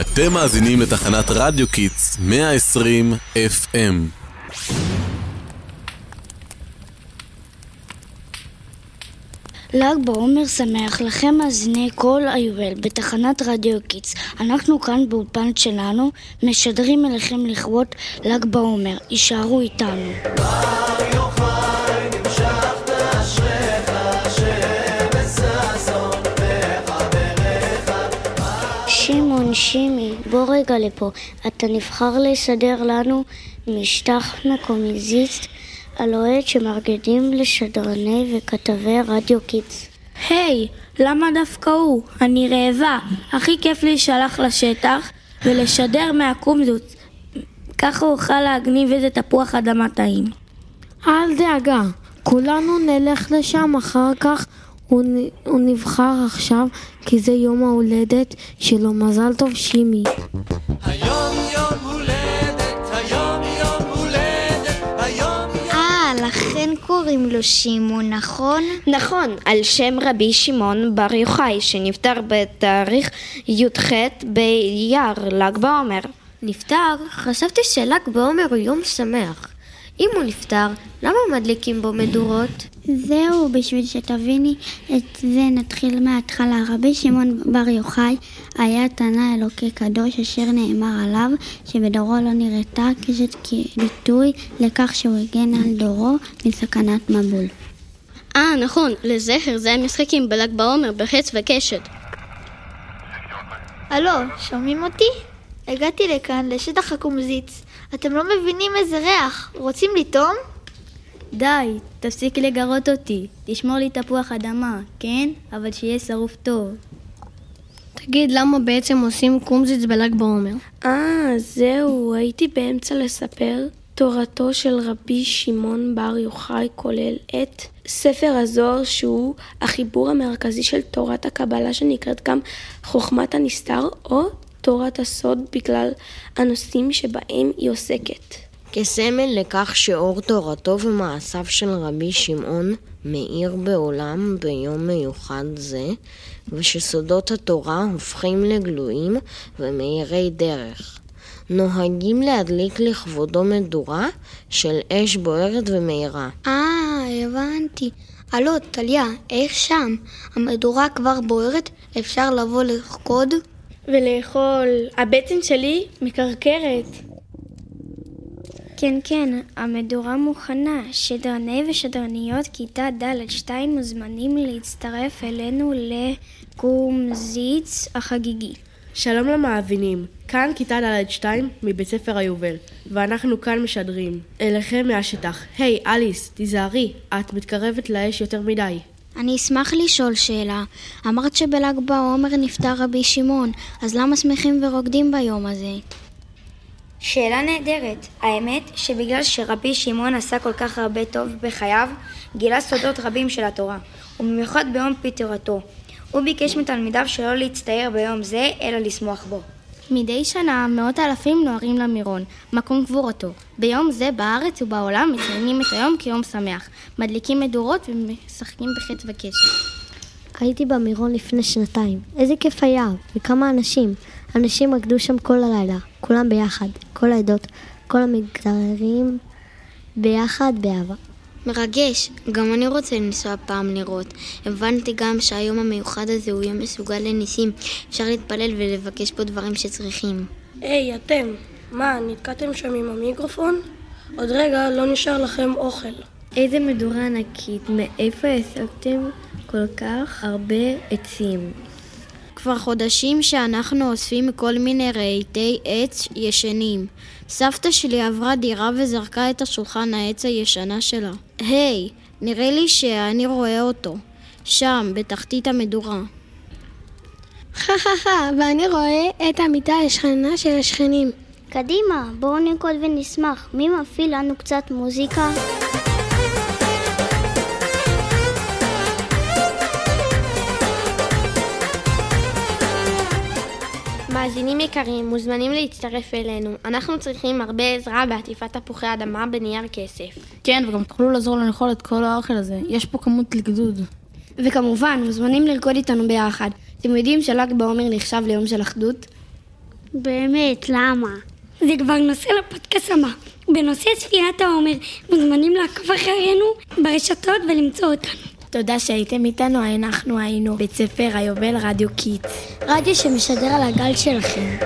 אתם מאזינים לתחנת רדיו Kids 120 FM. ל"ג בעומר שמח לכם מאזיני כל היובל בתחנת רדיו Kids. אנחנו כאן באולפן שלנו משדרים אליכם לכבוד ל"ג בעומר. הישארו איתנו. שמעון, שימי, בוא רגע לפה. אתה נבחרת לשדר לנו מהשטח מהקומזיץ המיוחד שמארגנים לשדרני וכתבי רדיו Kids. היי, למה דווקא הוא? אני רעבה. הכי כיף לי ללכת לשטח ולשדר מהקומזיץ. ככה אוכל להגניב איזה תפוח אדמה טעים. אל דאגה, כולנו נלך לשם אחר כך. הוא, הוא נבחר עכשיו כי זה יום ההולדת שלו. מזל טוב, שימי. אה, לכן קוראים לו שמעון, נכון? נכון, על שם רבי שמעון בר יוחאי, שנפטר בתאריך י"ח באייר, ל"ג בעומר. נפטר? חשבתי של"ג בעומר הוא יום שמח. אם הוא נפטר, למה מדליקים בו מדורות? זהו, בשביל שתביני את זה נתחיל מההתחלה. רבי שמעון בר יוחאי היה תנא אלוקי קדוש אשר נאמר עליו שבדורו לא נראתה קשת כביטוי לכך שהוא הגן על דורו מסכנת מבול. אה, נכון, לזכר זה המשחקים בל"ג בעומר בחץ וקשת. הלו, שומעים אותי? הגעתי לכאן, לשטח הקומזיץ. אתם לא מבינים איזה ריח. רוצים לטעום? די, תפסיק לגרות אותי. תשמור לי תפוח אדמה, כן? אבל שיהיה שרוף טוב. תגיד, למה בעצם עושים קומזיץ בל"ג בעומר? אה, זהו, הייתי באמצע לספר. תורתו של רבי שמעון בר יוחאי כולל את ספר הזוהר שהוא החיבור המרכזי של תורת הקבלה שנקראת גם חוכמת הנסתר או תורת הסוד בגלל הנושאים שבהם היא עוסקת. כסמל לכך שאור תורתו ומעשיו של רבי שמעון מאיר בעולם ביום מיוחד זה, ושסודות התורה הופכים לגלויים ומאירי דרך. נוהגים להדליק לכבודו מדורה של אש בוערת ומאירה. אה, הבנתי. הלו, טליה, איך שם? המדורה כבר בוערת? אפשר לבוא לרקוד? ולאכול. הבטן שלי מקרקרת. כן, כן, המדורה מוכנה. שדרני ושדרניות כיתה ד'-2 מוזמנים להצטרף אלינו לקומזיץ החגיגי. שלום למאזינים, כאן כיתה ד'-2 מבית ספר היובל, ואנחנו כאן משדרים אליכם מהשטח. היי, אליס, תיזהרי, את מתקרבת לאש יותר מדי. אני אשמח לשאול שאלה. אמרת שבל"ג בעומר נפטר רבי שמעון, אז למה שמחים ורוקדים ביום הזה? שאלה נהדרת. האמת שבגלל שרבי שמעון עשה כל כך הרבה טוב בחייו, גילה סודות רבים של התורה, ובמיוחד ביום פטירתו. הוא ביקש מתלמידיו שלא להצטער ביום זה, אלא לשמוח בו. מדי שנה מאות אלפים נוהרים למירון, מקום קבורתו. ביום זה בארץ ובעולם מציינים את היום כיום שמח. מדליקים מדורות ומשחקים בחץ וקשת. הייתי במירון לפני שנתיים. איזה כיף היה, וכמה אנשים. אנשים רקדו שם כל הלילה, כולם ביחד, כל העדות, כל המגזרים, ביחד באהבה. מרגש, גם אני רוצה לנסוע פעם לראות. הבנתי גם שהיום המיוחד הזה הוא יום מסוגל לניסים. אפשר להתפלל ולבקש פה דברים שצריכים. היי, אתם, מה, נתקעתם שם עם המיקרופון? עוד רגע לא נשאר לכם אוכל. איזה מדורה ענקית, מאיפה השגתם כל כך הרבה עצים? כבר חודשים שאנחנו אוספים כל מיני רהיטי עץ ישנים. סבתא שלי עברה דירה וזרקה את השולחן העץ הישנה שלה. היי, נראה לי שאני רואה אותו. שם, בתחתית המדורה. חה חה חה, ואני רואה את המיטה השכנה של השכנים. קדימה, בואו נרקוד ונשמח. מי מפעיל לנו קצת מוזיקה? מאזינים יקרים, מוזמנים להצטרף אלינו. אנחנו צריכים הרבה עזרה בעטיפת תפוחי אדמה בנייר כסף. כן, וגם תוכלו לעזור לנו לאכול את כל האוכל הזה. יש פה כמות לגדוד. וכמובן, מוזמנים לרקוד איתנו ביחד. אתם יודעים של"ג בעומר נחשב ליום של אחדות? באמת, למה? זה כבר נושא לפודקאסט הבא. בנושא ספירת העומר, מוזמנים לעקוב אחרינו ברשתות ולמצוא אותנו. תודה שהייתם איתנו, אנחנו היינו בית ספר היובל רדיו Kids. רדיו שמשדר על הגל שלכם.